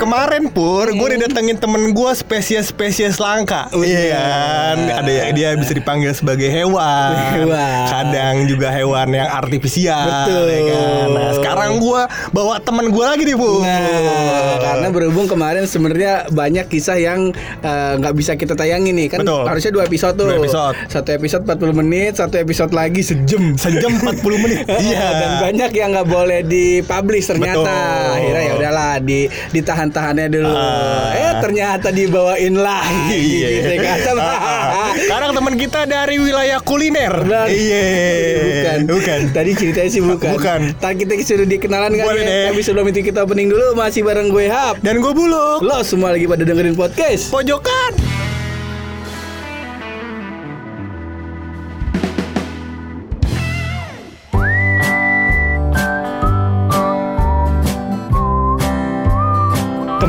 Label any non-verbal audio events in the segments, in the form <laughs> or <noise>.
Kemarin pur, gue udah datengin temen gue spesies-spesies langka. Iya kan, ada yang dia bisa dipanggil sebagai hewan. Hewan. Kadang juga hewan yang artifisial. Betul. ya kan? Nah, sekarang gue bawa temen gue lagi nih bu. Nah, karena berhubung kemarin sebenarnya banyak kisah yang eh, nggak bisa kita tayangin nih kan Betul. harusnya dua episode tuh. Dua episode. Satu episode 40 menit, satu episode lagi sejam. Sejam 40 menit. <laughs> Iya. Dan banyak yang nggak boleh dipublish ternyata. Betul. Akhirnya ya udahlah di ditahan-tahannya dulu. Ah. Eh ternyata dibawain lagi. Iya. Gitu kata. Sekarang teman kita dari wilayah kuliner. Benar. Iya. Bukan. Bukan. Tadi ceritanya sih bukan. Bukan. Ntar kita suruh dikenalan kan Boleh ya. deh. Tapi sebelum itu kita opening dulu masih bareng gue Hap. Dan gue buluk. Lo semua lagi pada dengerin podcast. Pojokan.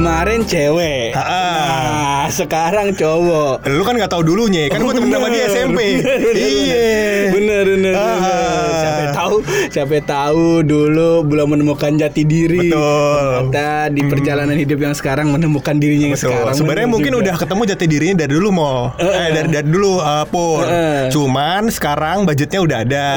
Kemarin cewek. Ha-ha. Nah, sekarang cowok. Lu kan nggak tahu dulunya, kan gue temen sama dia SMP. Iya. Bener bener, Ah. bener. Siapa tahu siapa tahu dulu belum menemukan jati diri. Betul. Ternyata di perjalanan hidup yang sekarang menemukan dirinya yang Betul. sekarang. Sebenarnya mungkin juga. udah ketemu jati dirinya dari dulu mau. Eh, dari dari dulu uh, pur. Cuman sekarang budgetnya udah ada.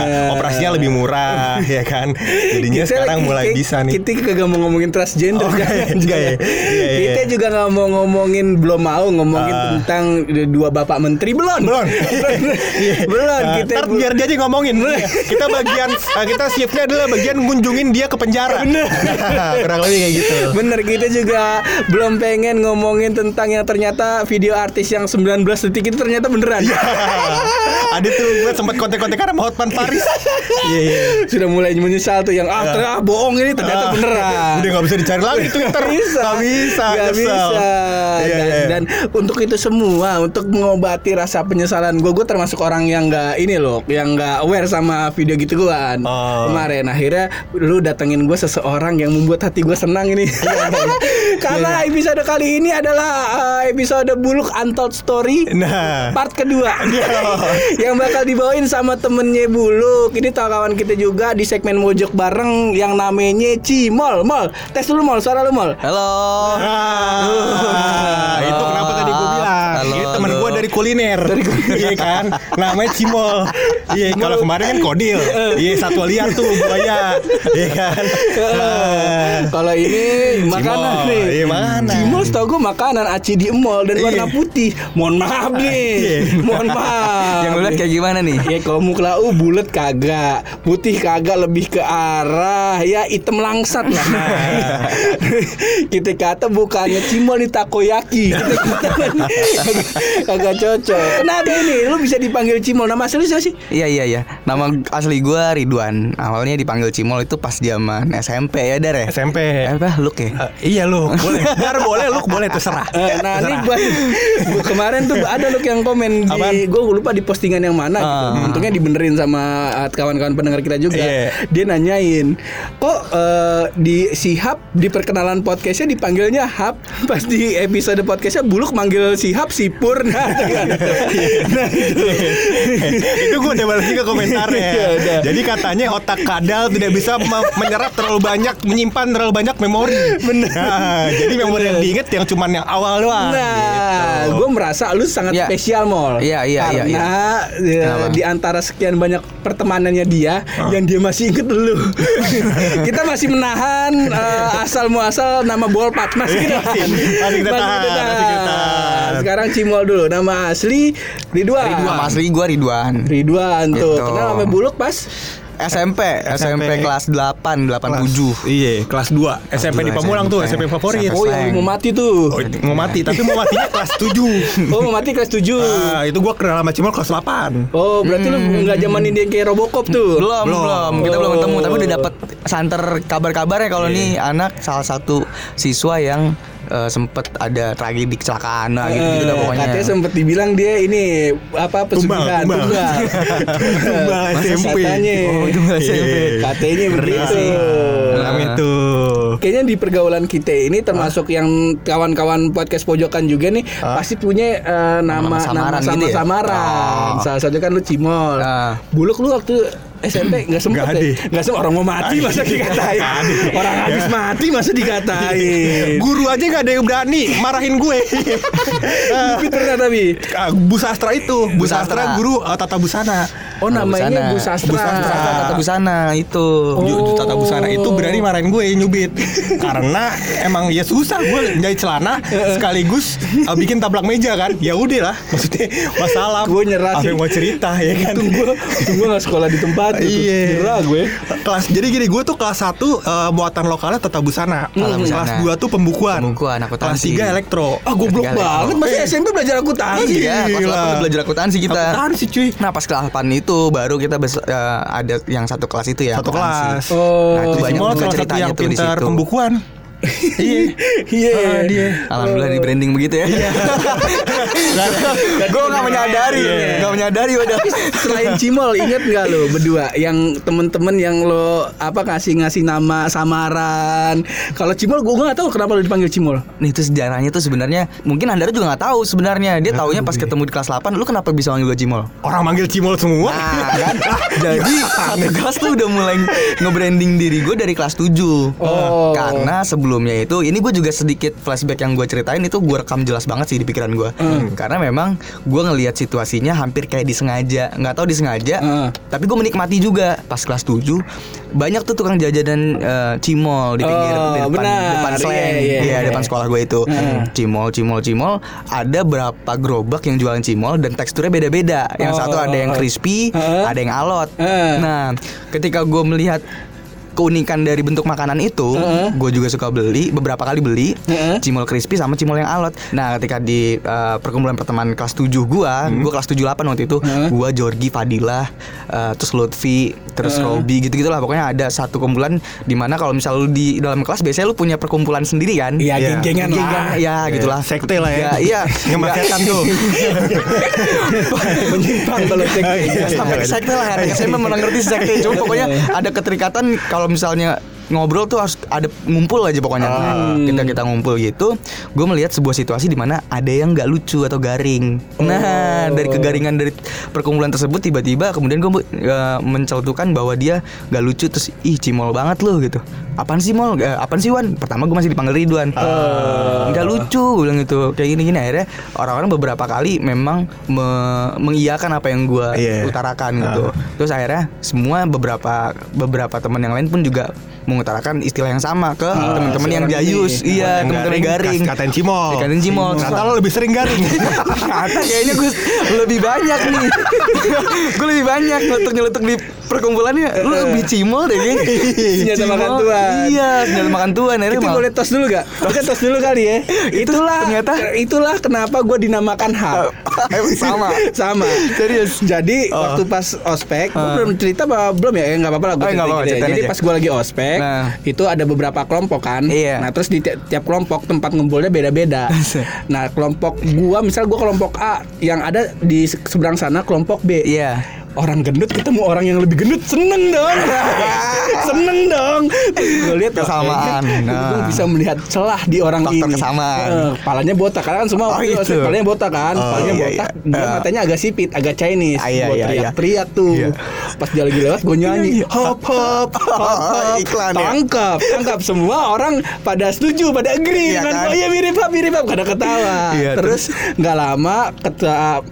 Eh. Operasinya lebih murah <laughs> ya kan. Jadinya Kita sekarang mulai kita- bisa nih. Kita kagak mau ngomongin transgender Oh, enggak ya? ya? Iya, iya, Kita iya. juga nggak mau ngomongin belum mau ngomongin Ah. tentang dua bapak menteri belum. Belum. Iya. <laughs> belum. Nah, Kita biar dia aja ngomongin. kita bagian uh, kita shiftnya adalah bagian ngunjungin dia ke penjara. <laughs> Kurang lebih kayak gitu. Bener kita juga belum pengen ngomongin tentang yang ternyata video artis yang 19 detik itu ternyata beneran. Iya. Ada tuh gue sempat kontek-kontekan sama Hotman Paris. Iya iya. Sudah mulai menyesal tuh yang ah ternyata bohong ini ternyata Ah, beneran. Udah gak bisa dicari lagi Twitter. Gak bisa, Gak bisa. Gak kesel. bisa. Iya, dan, iya. dan untuk itu semua, untuk mengobati rasa penyesalan gue, gue termasuk orang yang nggak ini loh, yang nggak aware sama video gitu gituan. Oh. Kemarin akhirnya lu datengin gue seseorang yang membuat hati gue senang ini. <laughs> Karena episode kali ini adalah eh, episode buluk untold story Nah. part kedua <laughs> Iya. <laughs> yang bakal dibawain sama temennya Buluk ini tau kawan kita juga di segmen mojok bareng yang namanya Cimol Mol tes dulu Mol suara lu Mol Halo. Ah, itu kenapa tadi gue bilang gue dari kuliner. <laughs> Iya kan? Namanya Cimol. Iya kalau kemarin kan Kodil. Iya satwa liar tuh buaya. Iya kan? Ah. kalau ini makanan Cimol, nih. Iya, makanan. Cimol tau gue makanan aci di mall dan warna Iya. putih. Mohon maaf nih. Iya. mohon maaf. Yang lu lihat kayak gimana nih? Ya kalau muka lu bulat kagak, putih kagak lebih ke arah ya hitam langsat lah. Nah, kita kata bukannya cimol di takoyaki. Kita <laughs> kata kagak cocok. Kenapa ini? Lu bisa dipanggil cimol nama asli siapa sih? Iya iya iya. Nama asli gua Ridwan. Awalnya dipanggil Cimol itu pas zaman SMP ya, Dar ya? SMP Apa? Luk ya? Eh, Iya lu boleh Dar boleh lu boleh terserah Eh, nah ini Terserah. gua kemarin tuh ada loh yang komen Apaan? di gue lupa di postingan yang mana gitu. Ah. Untungnya dibenerin sama uh, kawan-kawan pendengar kita juga. Iya. Dia nanyain, "Kok uh, di si Hap di perkenalan podcastnya dipanggilnya Hap, pas di episode podcastnya Buluk manggil si Hap si Pur." Nah, nah, itu. itu gue udah balik ke komentarnya. Iya. Jadi katanya otak kadal tidak bisa me- menyerap terlalu banyak, menyimpan terlalu banyak memori. Benar. jadi memori yang diinget yang cuman yang awal doang. Nah, gitu. gue merasa lu sangat Iya. spesial mol. Iya, iya, iya, Karena ya, Kenapa? di antara sekian banyak pertemanannya dia, yang dia masih inget lu. <laughs> kita masih menahan eh, asal muasal nama Bolpat kita Masih- masih kita tahan, masih kita tahan. Sekarang Cimol dulu, nama asli Ridwan. Nama asli gua Ridwan. Ridwan tuh. Gitu. Kenal sama Buluk pas SMP, SMP, kelas 8, 87. Iya, kelas 2 SMP di Pamulang tuh, SMP SMP. favorit. Oh yang mau mati tuh. Oh, mau mati, tapi mau matinya kelas 7 <laughs> Oh mau mati kelas 7 Ah, itu gua kenal sama Cimol kelas 8 Oh berarti lu nggak zaman ini yang kayak Robocop tuh Belum, Belum. belum, Kita belum Oh. ketemu, tapi udah dapat santer kabar-kabarnya kalau Iya. nih anak salah satu siswa yang eh, sempet ada tragedi kecelakaan lah gitu, gitu dah Eh, pokoknya. Katanya sempat dibilang dia ini apa pesugihan tumbal. Tumbal <laughs> Masa SMP. Katanya. Oh, tumbal SMP. Katanya begitu. Rame tuh. Kayaknya di pergaulan kita ini termasuk yang kawan-kawan podcast pojokan juga nih pasti punya eh, nama Nama samaran nama sama gitu ya? samaran. Oh. Salah satu kan lu Cimol. Ah. Buluk lu waktu SMP nggak sempet Nggak ya? Nggak sempet orang mau mati masa dikatain. Orang habis mati masa dikatain. Guru aja nggak ada yang berani marahin gue. Tapi ternyata bi. Ah, Bu Sastra itu, Bu Bu Sastra Sastra. guru uh, tata busana. Oh namanya Bu. Sastra. Busana, tata busana itu. Ju- Tata busana itu berani marahin gue nyubit karena emang ya susah gue jahit celana sekaligus uh, bikin tablak meja kan ya udah lah maksudnya masalah Gue nyerah apa sih. yang mau cerita ya kan untung gue gak sekolah di tempat gitu. Iya. Nyerah gue. kelas jadi gini gue tuh kelas 1 uh, muatan lokalnya tata busana Tata busana. kelas 2 tuh pembukuan Pembukuan, kelas akuntansi. 3 elektro Ah goblok Ketiga banget. Masih SMP belajar akuntansi Iya, kelas Gila. 8 udah belajar akuntansi kita. Akuntansi, cuy. Nah, pas kelas 8 itu baru kita bes- eh, ada yang satu kelas itu ya. satu kelas Oh. Nah, itu banyak satu ceritanya yang tuh di pintar situ. pembukuan iya Iya Ah, dia Alhamdulillah di branding begitu ya. Gue gak menyadari, Iya. gak menyadari udah. Selain Cimol inget gak lo berdua Yang temen-temen yang lo Apa ngasih-ngasih nama samaran Kalau Cimol gue gak tahu kenapa lo dipanggil Cimol Nih itu sejarahnya tuh sebenarnya mungkin Andara juga nggak tahu sebenarnya. Dia taunya pas ketemu di kelas 8, lu kenapa bisa manggil gue Cimol? orang manggil cimol semua Nah, kan? <laughs> Jadi satu kelas tuh udah mulai nge-branding diri gue dari kelas 7 Oh. Karena sebelumnya itu Ini gue juga sedikit flashback yang gue ceritain Itu gue rekam jelas banget sih di pikiran gue Karena memang gue ngelihat situasinya hampir kayak disengaja Nggak tahu disengaja Hmm. Tapi gue menikmati juga Pas kelas 7 Banyak tuh tukang jajanan eh, cimol di pinggir Oh, di depan, benar. depan slang Iya, iya, Iya, iya. depan sekolah gue itu Hmm. Cimol, cimol, cimol Ada berapa gerobak yang jualan cimol Dan teksturnya beda-beda Yang Oh. satu ada yang crispy. Ada yang alot. Nah, ketika gue melihat keunikan dari bentuk makanan itu, Heeh. gue juga suka beli beberapa kali beli Heeh. cimol crispy sama cimol yang alot. Nah, ketika di uh, perkumpulan pertemanan kelas 7 gua, gua kelas 78 waktu itu, Heeh. gua Jorgi, Fadilah, uh, terus Lutfi, terus Heeh. Robi gitu-gitulah pokoknya ada satu kumpulan di mana kalau misal lu di dalam kelas biasanya lu punya perkumpulan sendiri kan? Iya Iya. geng-gengan lah Geng-gengan, ya gitulah. sekte lah ya iya. <laughs> ngemasyakan tuh <laughs> Menyimpang kalau cek Ya, sampai ke sekte lah anak SMA mana ngerti sekte cuma pokoknya ada keterikatan kalau misalnya ngobrol tuh harus ada ngumpul aja pokoknya. Nah, kita kita ngumpul gitu gue melihat sebuah situasi di mana ada yang nggak lucu atau garing. Nah dari kegaringan dari perkumpulan tersebut tiba-tiba kemudian gue mencelutukan bahwa dia nggak lucu terus ih cimol banget loh gitu. Apaan sih mol? Eh, apaan sih wan? Pertama gue masih dipanggil Ridwan. Nggak lucu gue bilang gitu. Kayak gini gini akhirnya orang-orang beberapa kali memang me- mengiyakan apa yang gue Iya. utarakan gitu. Terus akhirnya semua beberapa beberapa teman yang lain pun juga mengutarakan istilah yang sama ke teman-teman si yang jayus, ini. iya teman-teman yang garing. katain cimol Katain cimol. Kata lo lebih sering garing <laughs> Kata kayaknya gue lebih banyak nih. <laughs> gue lebih banyak nyelutuk-nyelutuk di perkumpulannya. Lu lebih cimol deh kayaknya. <laughs> Senjata makan tuan. Iya, senjata makan tuan. Mal- boleh tos dulu gak? Kita tos dulu kali ya Itulah ternyata- Itulah kenapa gue dinamakan hub Emang sama. Sama Serius? Jadi Oh. waktu pas ospek Gue belum cerita belum ya? Ya nggak apa-apa lah gue Oh, ceritain Jadi pas gue lagi ospek Nah. Itu ada beberapa kelompok kan Iya. Nah terus di ti- tiap kelompok tempat ngumpulnya beda-beda Nah kelompok gua Misal gue kelompok A Yang ada di se- seberang sana kelompok B Iya. Orang gendut ketemu orang yang lebih gendut Seneng dong <laughs> Seneng dong Gue lihat Kesamaan. Nah. Gue bisa melihat celah di orang Faktor ini kesamaan. Eh, Kepalanya botak Karena kan semua Oh, itu gitu. Kepalanya botak kan Oh, Kepalanya iya, botak iya. Dia Eh. matanya agak sipit Agak Chinese Ah, iya, Gue iya, iya. teriak-teriak tuh Iya. Pas dia lagi lewat gue nyanyi Hop hop <laughs> hop hop Iklan ya? Tangkap Tangkap Semua orang pada setuju Pada agree Iya kan? gue Iya mirip hap mirip hap Kada ketawa Iya, Terus nggak lama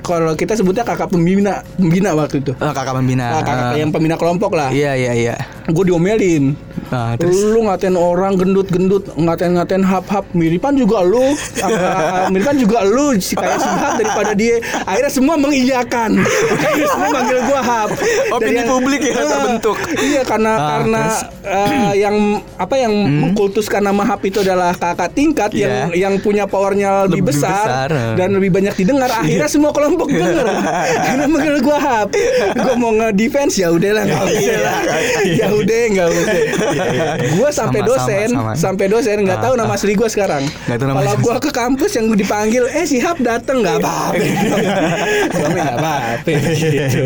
Kalau kita sebutnya kakak pembina Pembina waktu itu Oh, kakak pembina. Nah, kakak yang pembina kelompok lah Iya, iya, iya. gue diomelin Nah, terus lu ngatain orang gendut-gendut ngatain-ngatain hap-hap miripan juga lu. Ah, <laughs> miripan juga lu si kayak si hap daripada dia. Akhirnya semua mengiyakan. Akhirnya semua manggil gua hap. Opini yang- publik ya, Ah, terbentuk. iya karena Ah, karena eh, yang apa yang mengkultuskan nama hap itu adalah kakak tingkat yang Iya. yang punya powernya lebih, Lebih besar, besar, ah. dan lebih banyak didengar. Akhirnya semua kelompok denger. Akhirnya manggil gua hap. Gua mau nge-defense ya udahlah nggak usah lah. Ya udah nggak usah Gua sampai Sama, dosen, sama, sama. sampai dosen nggak tahu nama asli gua sekarang. Kalau gua ke kampus yang dipanggil, eh si Hap dateng nggak apa-apa. Nggak apa-apa. Gitu.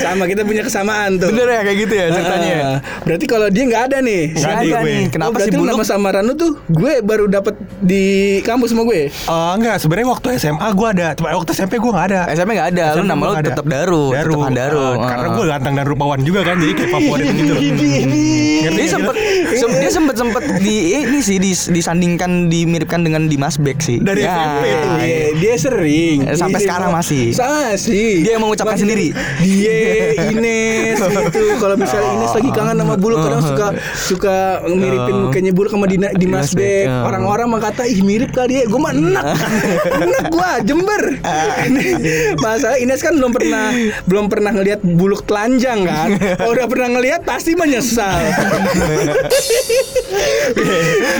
Sama kita punya kesamaan tuh. Bener ya kayak gitu ya ceritanya. Ah, berarti kalau dia nggak ada nih. Nggak ada gue. Kenapa oh, sih lu Buluk? nama samaran lu tuh gue baru dapat di kampus sama gue. Eh, enggak, sebenarnya waktu SMA gue ada, cuma waktu SMP gue nggak ada. SMP nggak ada, lu nama lu tetap Daru, Daru. Daru. Karena gue ganteng dan rupawan juga kan, jadi kayak favorit <laughs> gitu. Nggak? Sempet sem- dia sempet sempet di eh, ini sih dis- disandingkan dimiripkan dengan Dimas Beck sih. Dari SMP tuh. Iya, dia sering. Eh, sampai Dia- sekarang masih. Masih. Dia yang mengucapkan Masih. sendiri. Dia Ines itu kalau misalnya <laughs> Ines lagi kangen sama Buluk kadang suka suka miripin mukanya Buluk sama Dina, Dimas Beck. Oh. Orang-orang mah kata ih mirip kali ya. Gue mah enak. <laughs> enak gua Jember. <laughs> Masalah Ines kan belum pernah belum pernah ngelihat Buluk telanjang kan. Kalau udah pernah ngelihat pasti menyesal. <laughs>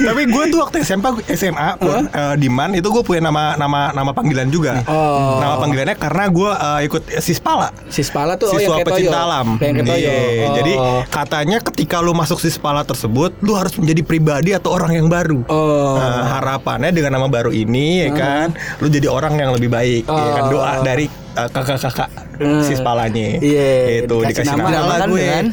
Tapi gue tuh waktu SMA SMA pun, eh, di Man itu gue punya nama nama nama panggilan juga. Oh. Nama panggilannya karena gue eh, ikut Sispala. Sispala tuh oh, yang Siswa kayak pecinta Toyo. alam. Yang Toyo. Iya, Oh. Jadi katanya ketika lu masuk Sispala tersebut, lu harus menjadi pribadi atau orang yang baru. Oh. Nah, harapannya dengan nama baru ini ya kan, lu jadi orang yang lebih baik. Ya kan Oh. doa dari eh, Hmm. Sispalanya. Iya, Itu dikasih dikasih nama. nama, Dinamakan gue. dengan?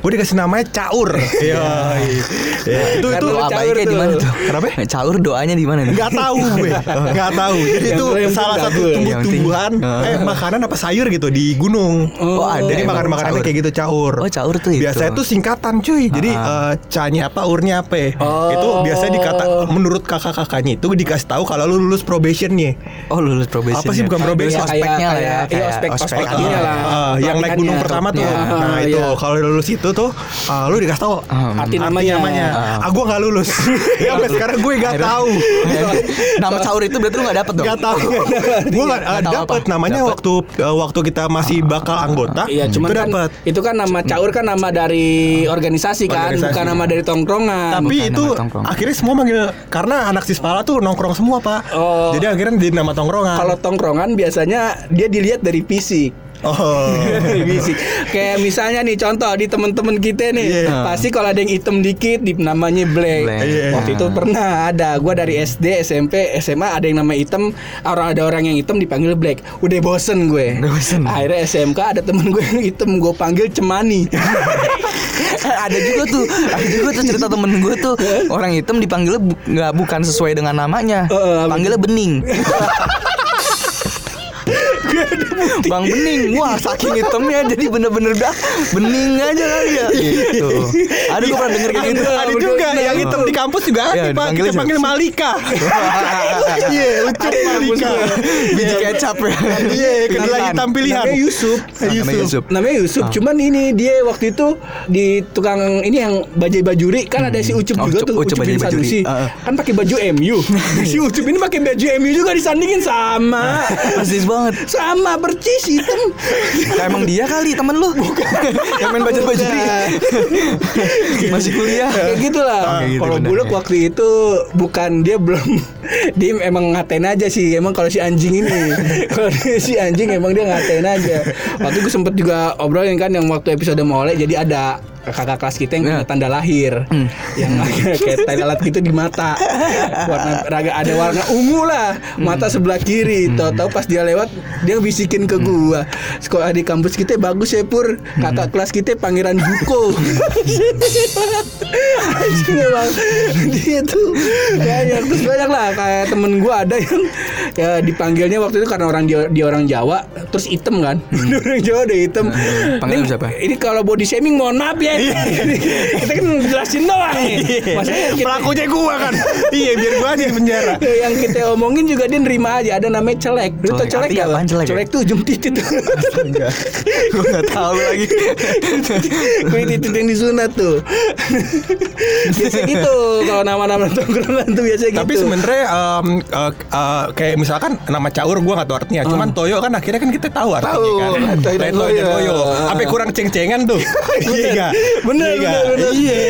Gue dikasih namanya Caur. <laughs> Iya. iya. Itu itu Doa caur baiknya di mana tuh? Kenapa? Caur doanya di mana nih? Nggak tahu gue, <laughs> nggak tahu. Jadi itu salah satu tumbuh-tumbuhan, penting. eh makanan apa sayur gitu di gunung. Oh, ada Jadi makan-makanannya kayak gitu caur. Oh, caur tuh itu. Biasanya tuh singkatan cuy. Jadi Ah. eh, ca-nya apa, urnya apa. Oh. Itu biasanya dikata menurut kakak-kakaknya itu dikasih tahu kalau lu lulus probationnya. Oh lulus probation. Apa sih, bukan probation? Ospeknya lah ya. Iya, ospek, Ah. lah. Ah, yang naik gunung pertama tuh. Iya. Nah, Ah, itu iya. kalau lulus itu tuh ah, lu dikasih tahu Ah, Arti namanya. Ah, gua nggak lulus. <laughs> ya sampai sekarang gue nggak tahu. Nama caur itu berarti lu gak dapet dong? Gak tahu. <laughs> Gue gak Nggak apa. namanya Dapet. waktu uh, waktu kita masih bakal anggota. Iya, cuma itu kan dapat. itu kan nama caur kan nama dari organisasi kan, bukan nama dari tongkrongan. Tapi itu akhirnya semua manggil karena anak Sispala tuh nongkrong semua pak. Oh. Jadi akhirnya jadi nama tongkrongan. kalau tongkrongan biasanya dia dilihat dari fisik. Oh. <laughs> Fisik. Kayak misalnya nih contoh di temen-temen kita nih, Iya. pasti kalau ada yang hitam dikit di namanya black. Black. Iya. Waktu itu pernah ada, gua dari SD, SMP, SMA ada yang nama hitam, orang ada orang yang hitam dipanggil black. Udah bosen gue. Udah bosen. Akhirnya SMK ada temen gue yang hitam, gue panggil cemani. Eh, ada juga tuh, ada juga tuh cerita temen gue tuh orang hitam dipanggilnya bu- nggak bukan sesuai dengan namanya, Eh, apa panggilnya bening. <laughs> Bang Bening, wah saking hitamnya jadi bener-bener dah bening aja kali ya. Gitu. Ada gue pernah denger kayak gitu. ada juga yang hitam di kampus juga ada Iya, pak. Kita panggil? Malika. <laughs> Iya, lucu Malika. Biji kecap ya. Iya, kedelai hitam pilihan. Namanya Yusuf. Namanya Yusuf. Namanya Yusuf, Ah. cuman ini dia waktu itu di tukang ini yang bajai bajuri kan ada si Ucup Oh, juga tuh, Ucup bin Bajai Bajuri. Sanusi. Ah, ah. Kan pakai baju MU. <laughs> si Ucup ini pakai baju MU juga disandingin sama. <laughs> Persis banget. Sama percis hitam. Nah, emang dia kali temen lu Yang main baju-baju Masih kuliah Kayak gitulah. Oh, kayak gitu kalau Buluk ya. waktu itu bukan dia belum <laughs> dia emang ngatain aja sih. Emang kalau si anjing ini, <laughs> kalau si anjing emang dia ngatain aja. Waktu gue sempet juga obrolin kan yang waktu episode mole jadi ada kakak kelas kita yang punya Ya. tanda lahir. Hmm. yang <laughs> kayak tanda lalat gitu di mata. Warna raga ada warna ungu lah. Hmm. mata sebelah kiri. Tahu-tahu pas dia lewat dia bisikin ke gua. Sekolah di kampus kita bagus ya pur. Hmm. kakak kelas kita pangeran Juko <laughs> Anjing emang dia tuh banyak. Terus banyak lah. Kayak temen gua ada yang ya dipanggilnya waktu itu karena orang dia, dia orang Jawa terus hitam kan. <laughs> Orang Jawa udah hitam Panggilnya ini, siapa? ini kalau body shaming mohon maaf ya kita kan jelasin doang nih maksudnya kita, Pelakunya gua kan. Iya, biar gua aja di penjara. yang kita omongin juga dia nerima aja ada namanya celek lu tau Celek, celek artinya gak? apaan celek ya? celek tuh ujung titit Gue gak tahu lagi Kulit titit yang disunat tuh biasa gitu kalau nama-nama tongkrongan tuh biasa gitu Tapi sebenarnya em, eh, eh, kayak misalkan nama caur gua nggak tahu artinya. Cuman Toyo kan akhirnya kan kita tahu artinya Tahu, kan. Lain Toyo Toyo. Kurang ceng-cengan tuh? Iya? Bener, Iya bener. Iya.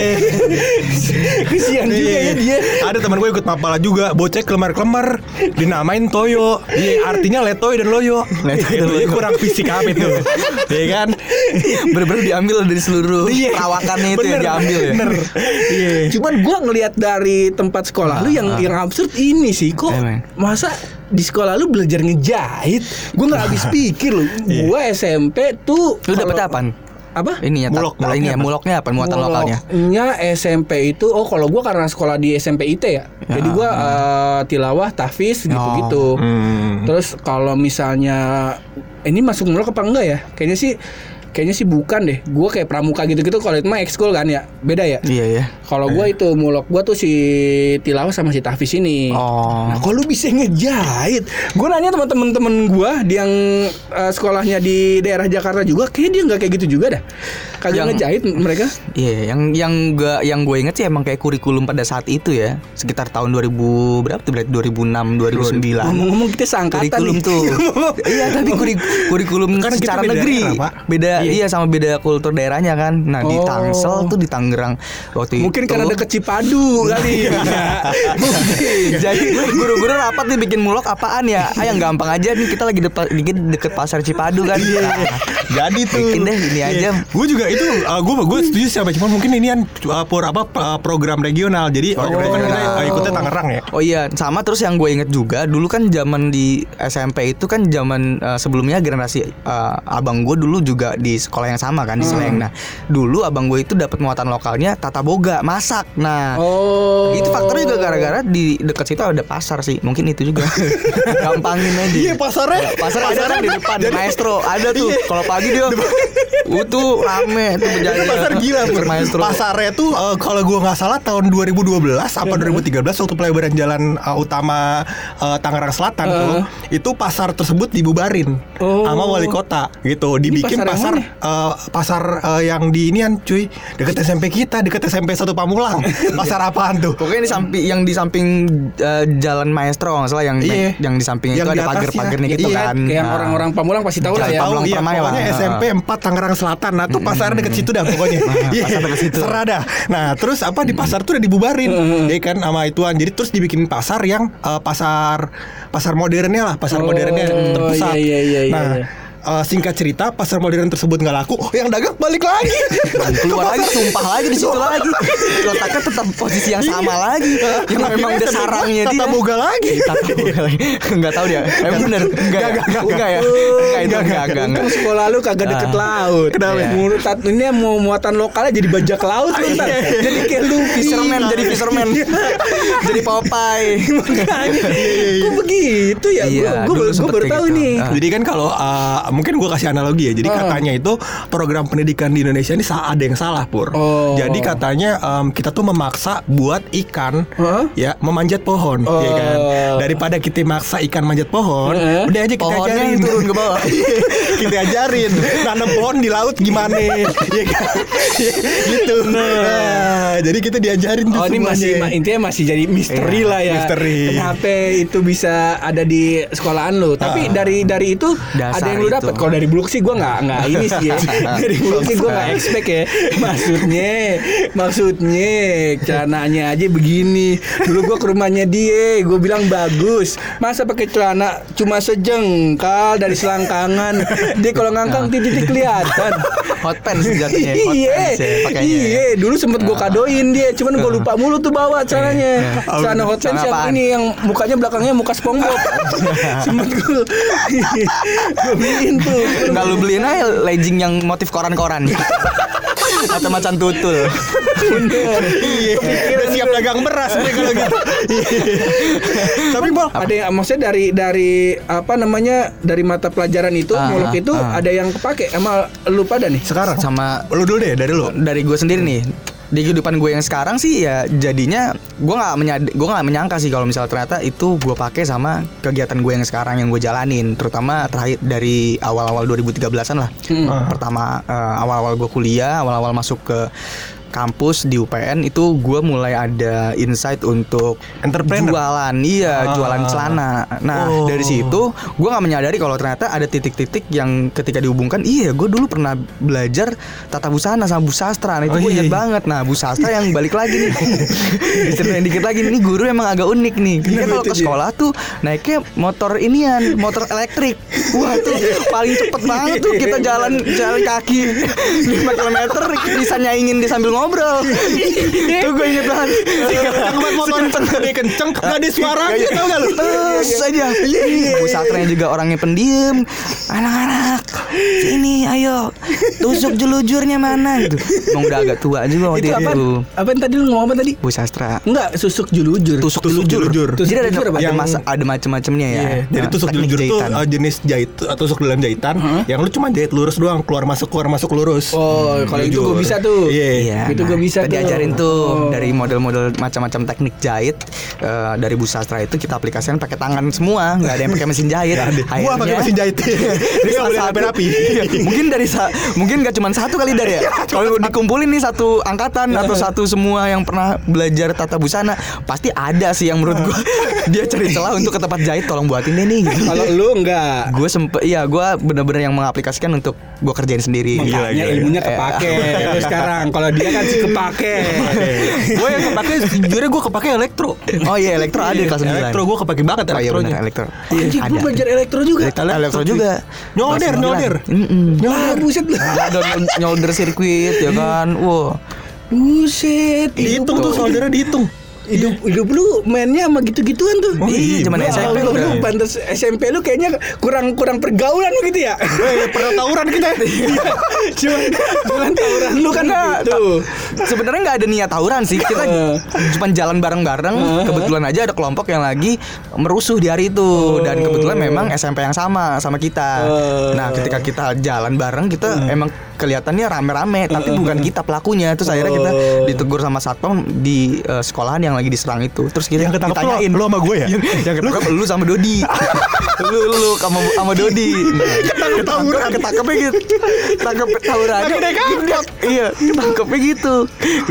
<laughs> Kesian juga ya dia. Ada teman gue ikut mapala juga, bocah kelemar-kelemar, dinamain Toyo. Iya, artinya letoy dan loyo. Letoy dan Itu loyo. kurang fisik apa itu. <laughs> Iya kan? Bener-bener diambil dari seluruh Iya. perawakannya itu yang diambil ya. Bener. Iya. Cuman gua ngelihat dari tempat sekolah lu yang yang absurd ini sih kok Emang. masa di sekolah lu belajar ngejahit gua nggak habis <laughs> pikir lu gua SMP tuh Lu dapet apaan? Apa Ini ya, Mulok, muloknya ini ya, apa? muloknya apa? Muatan lokalnya. Muloknya SMP itu oh kalau gua karena sekolah di SMP IT ya. Jadi gua eh, tilawah, tahfiz gitu-gitu. Hmm. Terus kalau misalnya ini masuk mulok apa enggak ya? Kayaknya sih kayaknya sih bukan deh. Gua kayak pramuka gitu-gitu kalau itu mah ekskul kan ya. Beda ya? Iya ya. Kalau gua itu mulok gua tuh si tilawah sama si tahfiz ini. Oh. Nah, kalau lu bisa ngejahit, gue nanya teman-teman temen gue yang eh, sekolahnya di daerah Jakarta juga, kayaknya dia nggak kayak gitu juga dah. Kagak Yang- ngejahit mereka. Iya, yang yang gak yang gue inget sih emang kayak kurikulum pada saat itu ya, sekitar tahun 2000 berapa tuh berarti 2006 2009. Ngomong-ngomong kita seangkatan kurikulum nih. tuh. <laughs> iya, tapi kuri- kurikulum Kan kita secara beda negeri daerah, Pak. Beda iya. sama beda kultur daerahnya kan. Nah, di Oh. Tangsel tuh di Tangerang waktu Mungkin itu. karena deket Cipadu kali. <laughs> Jadi guru-guru rapat nih bikin mulok apaan ya? Ah yang gampang aja nih kita lagi depan dikit deket pasar Cipadu kan. Jadi tuh. Bikin deh, ini aja. Gue juga itu gue gue setuju sih apa cuman mungkin ini kan uh, apa uh, program regional. Jadi waktu itu kan regional. uh, ikutnya Tangerang ya. Oh iya, sama terus yang gue inget juga dulu kan zaman di SMP itu kan zaman eh, sebelumnya generasi eh, abang gue dulu juga di sekolah yang sama kan di Seleng. Nah, dulu abang gue itu dapat muatan lokalnya tata boga, masak. Nah, oh. itu faktornya juga gara-gara di dekat situ ada pasar sih. Mungkin itu juga. <laughs> Gampangin aja. Iya pasarnya. Pasar ada kan di depan Jadi- maestro ada tuh. Iya. Kalau pagi dia uh, tuh rame tuh berjalan. Pasar gila Pur. maestro. Pasarnya tuh uh, kalau gua nggak salah tahun 2012 apa 2013 waktu pelebaran jalan uh, utama uh, Tangerang Selatan tuh itu pasar tersebut dibubarin Oh. sama wali kota gitu dibikin pasar pasar uh, pasar uh, yang di inian cuy deket SMP kita deket SMP satu Pamulang <laughs> pasar apaan tuh Pokoknya di samping yang di samping eh, jalan maestro nggak salah yang Iya. yang di samping Yang itu di ada atasnya. pagar-pagarnya gitu Iya, kan. Kayak yang Nah. orang-orang Pamulang pasti tahu lah ya. Pamulang iya, Permai lah. pokoknya Heeh. SMP 4 Tangerang Selatan. Nah, tuh pasar deket situ dah pokoknya. <laughs> Iya, pasar deket situ. Serada. Nah, terus apa di pasar tuh udah dibubarin. Ya kan sama ituan. Jadi terus dibikin pasar yang eh, pasar pasar modernnya lah, pasar Oh, modernnya terpusat. iya, iya, iya, Nah, iya. Eh, singkat cerita pasar modern tersebut nggak laku, oh, yang dagang balik lagi. <laughs> keluar lagi tumpah lagi di situ lagi. <laughs> Letaknya tetap posisi yang sama lagi. Yang memang udah sarangnya dia. Tata boga lagi. Tata boga lagi. Enggak tahu dia. Emang bener. Enggak, ya? enggak, enggak ya. Oh, Enggak enggak, enggak, sekolah lu kagak deket Ah. laut. Kenapa? Iya. Tat- ini mau muatan lokalnya jadi bajak laut lu ntar. Jadi kayak lu Fisherman jadi fisherman. jadi Popeye. <laughs> Makanya. Kok begitu ya? Iya, Gue baru tahu gitu. nih. Ah. Jadi kan kalau uh, mungkin gue kasih analogi ya. Jadi Ah. katanya itu program pendidikan di Indonesia ini ada yang salah pur. Oh. Jadi katanya um, kita tuh memaksa buat ikan Hah? ya memanjat pohon, Oh. ya kan. Daripada kita maksa ikan manjat pohon, Heeh. udah aja kita Pohonnya ajarin turun ke bawah. <laughs> kita ajarin nanam pohon di laut gimana, <laughs> ya kan. gitu. Nah, jadi kita diajarin tuh Oh ini masih ma- intinya masih jadi misteri Iya, lah ya. misteri. Kenapa itu bisa ada di sekolahan lu? Tapi dari dari itu Dasar ada yang lu itu. Dapat. Kalau dari Buluk sih gua nggak nggak ini sih ya. <laughs> dari Buluk sih gua nggak expect ya. Maksudnya maksudnya celananya aja begini. Dulu gua ke rumahnya dia, gua bilang bagus. Masa pakai celana cuma sejengkal dari selangkangan. Dia kalau ngangkang titik-titik kelihatan. <laughs> Hot pants. Hot Iya, pants ya, ya. iya. Dulu sempet gue kadoin dia, cuman gue lupa mulu tuh bawa celananya. Celana hot pants yang ini yang mukanya belakangnya muka SpongeBob. <laughs> sempet gue gue beliin tuh. Enggak lu beliin aja legging yang motif koran-koran. <laughs> Atau macan tutul. Bener. Iya, udah siap dagang beras nih kalau gitu. Tapi Bol, Ada yang maksudnya dari dari apa namanya dari mata pelajaran itu Ah, muluk itu ah. ada yang kepake sama lu pada nih. sekarang Sama lu dulu deh dari lu. dari gue sendiri nih di kehidupan gue yang sekarang sih ya jadinya gue nggak menyad gue nggak menyangka sih kalau misalnya ternyata itu gue pakai sama kegiatan gue yang sekarang yang gue jalanin terutama terakhir dari awal-awal 2013an lah Hmm. pertama eh, awal-awal gue kuliah awal-awal masuk ke kampus di UPN itu gue mulai ada insight untuk Entrepreneur? jualan iya Ah. jualan celana nah Oh. dari situ gue nggak menyadari kalau ternyata ada titik-titik yang ketika dihubungkan iya gue dulu pernah belajar tata busana sama busastra nah, itu Oh, gue iya, ingat iya. banget nah busastra yang balik lagi nih <laughs> ceritain dikit lagi ini guru emang agak unik nih dia kalau ke sekolah tuh naiknya motor inian motor elektrik wah tuh paling cepet banget tuh kita jalan jalan kaki 5 km bisa nyaingin dia sambil ngobrol. Tuh gue inget banget Kenceng banget motornya Dia kenceng Gak ada suaranya tau gak lu? Terus aja. Bu Satranya juga orangnya pendiam. Anak-anak ayo Tusuk jelujurnya mana gitu Emang udah agak tua juga waktu Itu itu, apa? Apa yang tadi lu ngomong apa tadi? Bu Sastra Enggak, susuk julujur. Tusuk, Tusuk jelujur, jelujur. Tusuk Jadi ada, jelujur apa? ada, Yang- masa, ada macam-macamnya ya Iya, Jadi Nah, tusuk teknik jelujur tuh jahitan. uh, jenis jahit uh, tusuk dalam jahitan yang lu cuma jahit lurus doang keluar masuk keluar masuk lurus. Oh, kalau itu gue bisa tuh. Iya. Iya, Itu gua bisa kita tuh. diajarin tuh Oh. dari model-model macam-macam teknik jahit eh, dari Bu Sastra itu kita aplikasikan pakai tangan semua, nggak ada yang pakai mesin jahit. Ada. Gua pakai mesin jahit. <laughs> Nggak salah boleh satu- rapi-rapi. Iya, mungkin dari sa- mungkin nggak cuma satu kali dari ya. Kalau dikumpulin nih satu angkatan atau satu semua yang pernah belajar tata busana, pasti ada sih yang menurut gua <laughs> dia cari celah untuk ke tempat jahit tolong buatin deh nih gitu. Kalau lu enggak. gue sempet iya gue bener-bener yang mengaplikasikan untuk gue kerjain sendiri Makanya gila, ilmunya kepake Lu <laughs> sekarang. Kalau dia kan sih kepake. gue yang kepake sejujurnya gue kepake elektro. oh iya elektro ada kelas 9 Elektro gue kepake banget oh iya elektronya. elektro Anjing, ada lu belajar elektro juga. elektro, elektro juga Nyolder, Kelas nyolder. 9. Mm-mm. Ah, buset lu. <laughs> ada nyolder sirkuit ya kan wow Buset. Dihitung tuh soldernya dihitung. Hidup hidup lu mainnya sama gitu-gituan tuh. Oh, iya, zaman Ya SMP udah. lu pantas SMP lu kayaknya kurang kurang pergaulan lu gitu ya. Eh, pernah tawuran kita. <laughs> cuman cuman tawuran lu kan Enggak, gitu. sebenarnya nggak ada niat tawuran sih kita cuma jalan bareng-bareng kebetulan aja ada kelompok yang lagi merusuh di hari itu dan kebetulan memang SMP yang sama sama kita Oh. nah ketika kita jalan bareng kita emang kelihatannya rame-rame tapi bukan kita pelakunya. Terus akhirnya kita ditegur sama satpam di eh, sekolahan yang lagi diserang itu. Terus kita Yang ketangkep ditanyain lu sama gue ya? yang, yang ketangkep lu sama Dodi. <laughs> Lu lu sama sama Dodi. Ketangkep ketangkepnya gitu. Ketangkep tawurannya. Iya ketangkepnya gitu.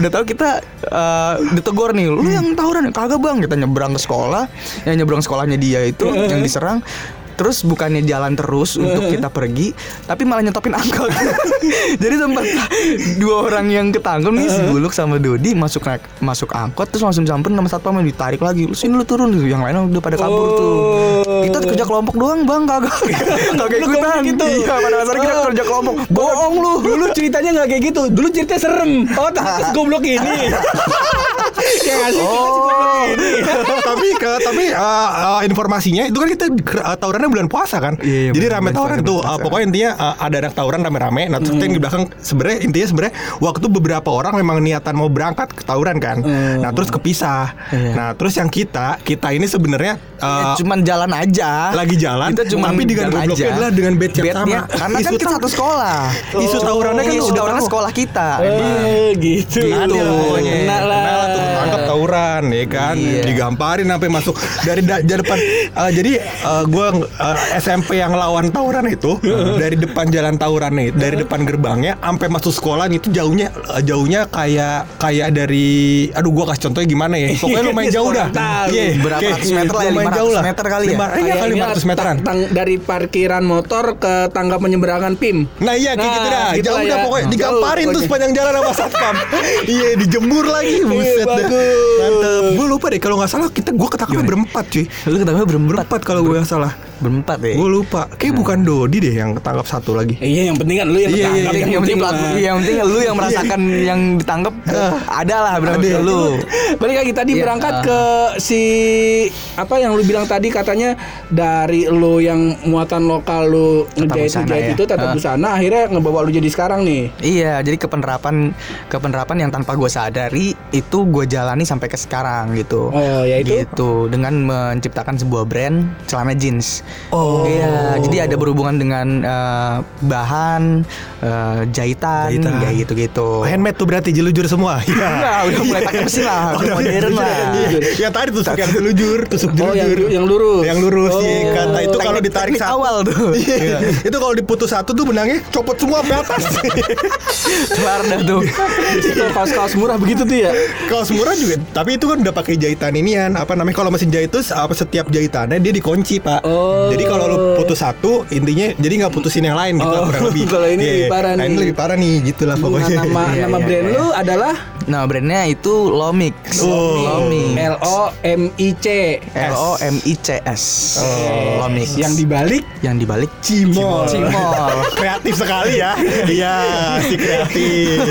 Udah tahu kita eh, ditegur nih lu yang tawuran? Kagak bang. Kita nyebrang ke sekolah. Yang nyebrang sekolahnya dia itu yang diserang Terus bukannya jalan terus untuk kita pergi, tapi malah nyetopin angkot. <laughs> Jadi tempat dua orang yang ketangkep nih si Buluk sama Dodi masuk naik masuk angkot terus langsung samperin sama satpam ditarik lagi. Lu sini lu turun gitu. Yang lain udah pada kabur tuh. Oh. Kita kerja kelompok doang, Bang, kagak. Kagak <laughs> ikutan. gitu. Iya, pada dasarnya kita kerja kelompok. Bohong lu. Dulu ceritanya nggak kayak gitu. Dulu ceritanya serem. <laughs> Oh, goblok ini. Kayak ngasih <laughs> Oh. tapi ke, tapi uh, uh, informasinya itu kan kita uh, tawurannya bulan puasa kan. Iya, iya, Jadi rame tawuran tuh. Uh, pokoknya intinya uh, ada anak tawuran rame-rame. Nah, terus yang di belakang sebenarnya intinya sebenarnya waktu beberapa orang memang niatan mau berangkat ke tawuran kan. Nah, terus kepisah. Iya. Nah, terus yang kita kita ini sebenarnya Ya, uh, cuman jalan aja. lagi jalan, Kita cuma tapi dengan jalan gobloknya aja. adalah dengan bed yang sama. Karena kan kita satu sekolah. <laughs> Isu tawurannya kan Isu tawurannya tahu. sekolah kita. Eh, gitu. Pokoknya Kena lah. Kena tuh Tangkap tawuran ya kan Iya. Digamparin sampai masuk Dari da- depan eh, Jadi eh, gua eh, SMP yang lawan tawuran itu Dari depan jalan tawurannya itu Dari depan gerbangnya Sampai masuk sekolah itu jauhnya eh, Jauhnya kayak Kayak dari Aduh gua kasih contohnya gimana ya Pokoknya lumayan <laughs> jauh dah Tahu. Iya, Berapa kayak ratus meter lah ya, lumayan 500 jauh lah. meter kali ya? Iya kali ini 500 meteran dari parkiran motor ke tangga penyeberangan PIM. Nah iya kayak Nah, gitu dah gitu Jauh dah ya. pokoknya Digamparin tuh sepanjang jalan sama satpam <laughs> Iya dijemur lagi Buset dah bagus. Mantep. Gue lupa deh kalau nggak salah kita gue ketangkapnya berempat cuy. Lu ketangkep berempat. Berempat kalau gue nggak salah Berempat ya. Gue lupa Kayak bukan Dodi deh yang ketangkap satu lagi Iya, yang penting kan lu yang Iya, iya, ketangkap, iya, yang penting mah. pelaku- yang penting lu yang merasakan <laughs> yang ditangkap ada lah berarti lu. Balik lagi tadi Iya, berangkat ah. ke si apa yang lu bilang tadi katanya dari lu yang muatan lokal lu ngejahit busana ngejahit ya. itu tata Ah. busana akhirnya ngebawa lu jadi sekarang nih. Iya, jadi kepenerapan kepenerapan yang tanpa gue sadari itu gue jalani sampai ke sekarang gitu. Oh, ya itu? Gitu dengan menciptakan sebuah brand celana jeans. Oh. Iya, jadi ada berhubungan dengan eh, bahan, eh, jahitan, Jahitan. kayak gitu-gitu. Handmade tuh berarti jelujur semua. <laughs> Iya. Enggak, udah mulai pakai mesin lah, udah modern lah. Iya. Yang tadi tusuk yang jelujur, tusuk Oh, yang, jelujur. yang lurus. Yang lurus Oh. iya, kata itu kalau ditarik satu awal tuh. <laughs> Iya. itu kalau diputus satu tuh benangnya copot semua ke atas. <laughs> Kelar dah tuh. Kalau kaos-kaos murah begitu tuh ya. Kaos murah juga, tapi itu kan udah pakai jahitan inian. Apa namanya? Kalau mesin jahit itu apa setiap jahitannya dia dikunci pak. Oh. Jadi kalau lu putus satu, intinya jadi nggak putusin yang lain gitu Oh, kurang lebih. <laughs> kalau ini Iya, lebih iya. parah Nah, ini nih. lebih parah nih, gitulah Nah, pokoknya. nama Iya, nama iya, brand iya. lu adalah Nah, brandnya itu Lomix. Oh. Lomix. L O M I C L O M I C S. Lomix. Yang dibalik yang dibalik Cimol. Cimol. <laughs> kreatif sekali ya. Iya, si kreatif.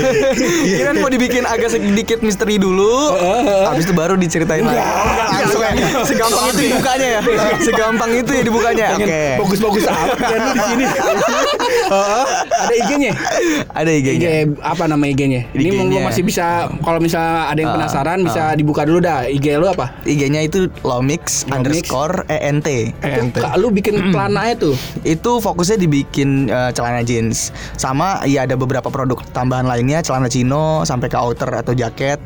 Kira mau dibikin agak sedikit misteri dulu, habis itu baru diceritain lagi. langsung ya. Segampang itu dibukanya ya. Segampang itu ya dibukanya. Oke. bagus-bagus amat kan lu di sini. <laughs> Ada IG-nya? Ada IG IG-nya. apa nama IG-nya? Ini mau masih bisa kalau misalnya ada yang penasaran bisa dibuka dulu dah. IG lu apa? IG-nya itu Lomix Lomix. underscore ENT. Itu Kak, lu bikin pelananya tuh. Itu fokusnya dibikin eh, celana jeans. Sama ya ada beberapa produk tambahan lainnya, celana chino sampai ke outer atau jaket.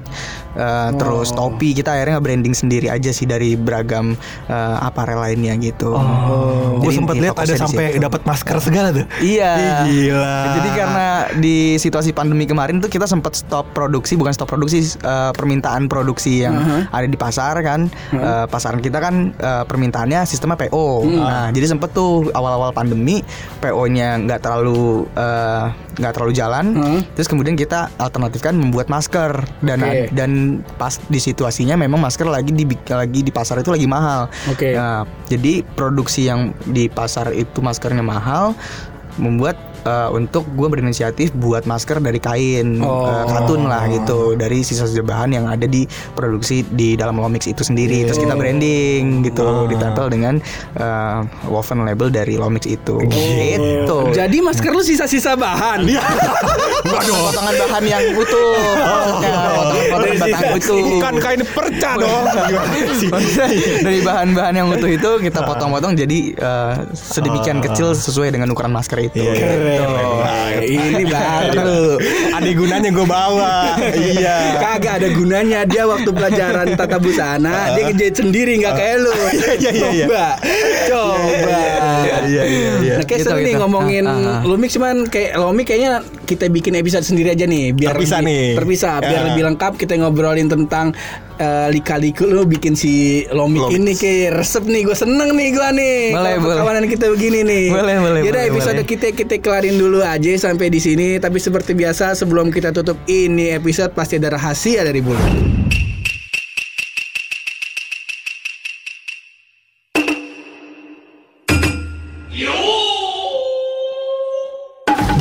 Eh, Terus topi kita akhirnya branding sendiri aja sih dari beragam eh, aparel lainnya gitu. Oh, gue inti lihat ada sampai dapat masker segala tuh. Iya. Gila. Jadi karena di situasi pandemi kemarin tuh kita sempat stop produksi, bukan stop produksi, eh, permintaan produksi yang ada di pasar kan. Eh, pasaran kita kan eh, permintaannya sistemnya PO. Nah, jadi sempet tuh awal-awal pandemi PO-nya nggak terlalu nggak terlalu jalan. Terus kemudian kita alternatifkan membuat masker dan Oke. dan pas di situasinya memang masker lagi di lagi di pasar itu lagi mahal. Oke. Nah, jadi produksi yang di pasar itu maskernya mahal membuat eh, untuk gue berinisiatif buat masker dari kain Oh. eh, katun lah gitu dari sisa-sisa bahan yang ada di produksi di dalam Lomix itu sendiri. Terus kita branding gitu ditempel dengan eh, woven label dari Lomix itu. Gitu. Jadi masker lu sisa-sisa bahan. potongan bahan yang utuh. Maksudnya potongan-potongan bahan utuh. Bukan kain perca dong. Dari bahan-bahan yang utuh itu kita potong-potong jadi eh, sedemikian kecil sesuai dengan ukuran masker itu. Iya, iya. Wah, ini baru. <laughs> Ada gunanya gue bawa. iya. Kagak ada gunanya dia waktu pelajaran tata busana dia ngejahit sendiri nggak kayak lu. iya, iya, iya. Coba, coba. Iya, iya, iya. Nah, kayak Gitu, nih gitu. ngomongin. Lumix cuman kayak Lumix kayaknya kita bikin episode sendiri aja nih biar Terpisah lebih- nih. terpisah biar Ya. lebih lengkap kita ngobrolin tentang eh, lika-liku lu bikin si Lumix. ini kayak resep nih gue seneng nih gue nih Boleh, boleh. perkawanan kita begini nih Boleh, boleh, boleh, episode boleh. kita kita kelarin dulu aja sampai di sini tapi seperti biasa sebelum kita tutup ini episode pasti ada rahasia dari bulu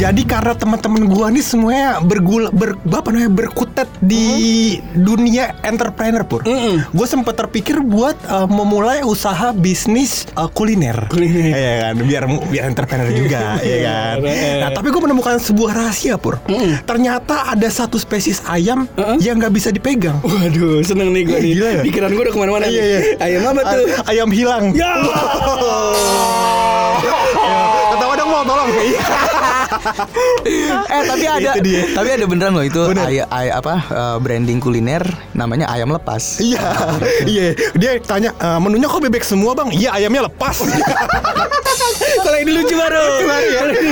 Jadi karena teman-teman gua nih semuanya bergula ber, apa namanya berkutat di dunia entrepreneur pur. Gue sempat terpikir buat uh, memulai usaha bisnis uh, kuliner. Kuliner. Iya kan, biar biar entrepreneur juga, <laughs> ya kan. Nah, tapi gue menemukan sebuah rahasia pur. Ternyata ada satu spesies ayam yang nggak bisa dipegang. Waduh, seneng nih gue <laughs> nih. Gila ya? Pikiran gue udah ke mana-mana. Iya, nih. iya. Ayam apa tuh? Ay- ayam hilang. Ya. <laughs> Ketawa dong mau tolong. Iya. <laughs> eh tapi ada tapi ada beneran loh itu Bener. ay, ay- apa eh, branding kuliner namanya ayam lepas. Iya, <laughs> iya. Dia tanya "E, menunya kok bebek semua bang? Iya ayamnya lepas. <laughs> Kalau ini lucu baru.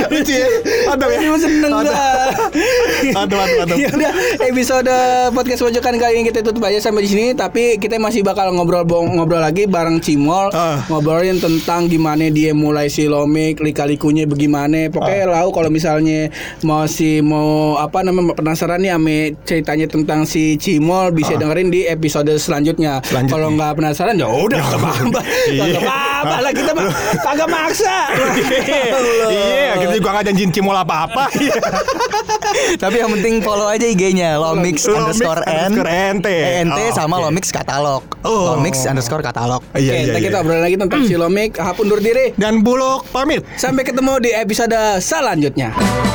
Lucu ya. Ada ya. Ini mah seneng Ada. gua. Aduh, aduh, aduh. Ya udah, episode podcast pojokan kali ini kita tutup aja sampai di sini. Tapi kita masih bakal ngobrol ngobrol lagi bareng Cimol, Ah. ngobrolin tentang gimana dia mulai si Lomik, lika-likunya bagaimana. Pokoknya Ah. lau kalau misalnya mau si mau apa namanya penasaran nih ame ceritanya tentang si Cimol bisa dengerin di episode selanjutnya. Selanjutnya. Kalau nggak penasaran ya udah <laughs> apa-apa. Lah kita mah kagak maksa. <laughs> Iya, kita juga nggak janjiin cimol apa-apa. <laughs> tapi yang penting follow aja IG-nya Lomix Lomix underscore N NT. ENT Oh, sama. Lomix katalog. Oh. Lomix underscore katalog. Iya, Oke, iya, iya. kita obrol lagi tentang si Lomik. Hap undur diri. Dan bulog pamit. Sampai ketemu di episode selanjutnya. Yeah.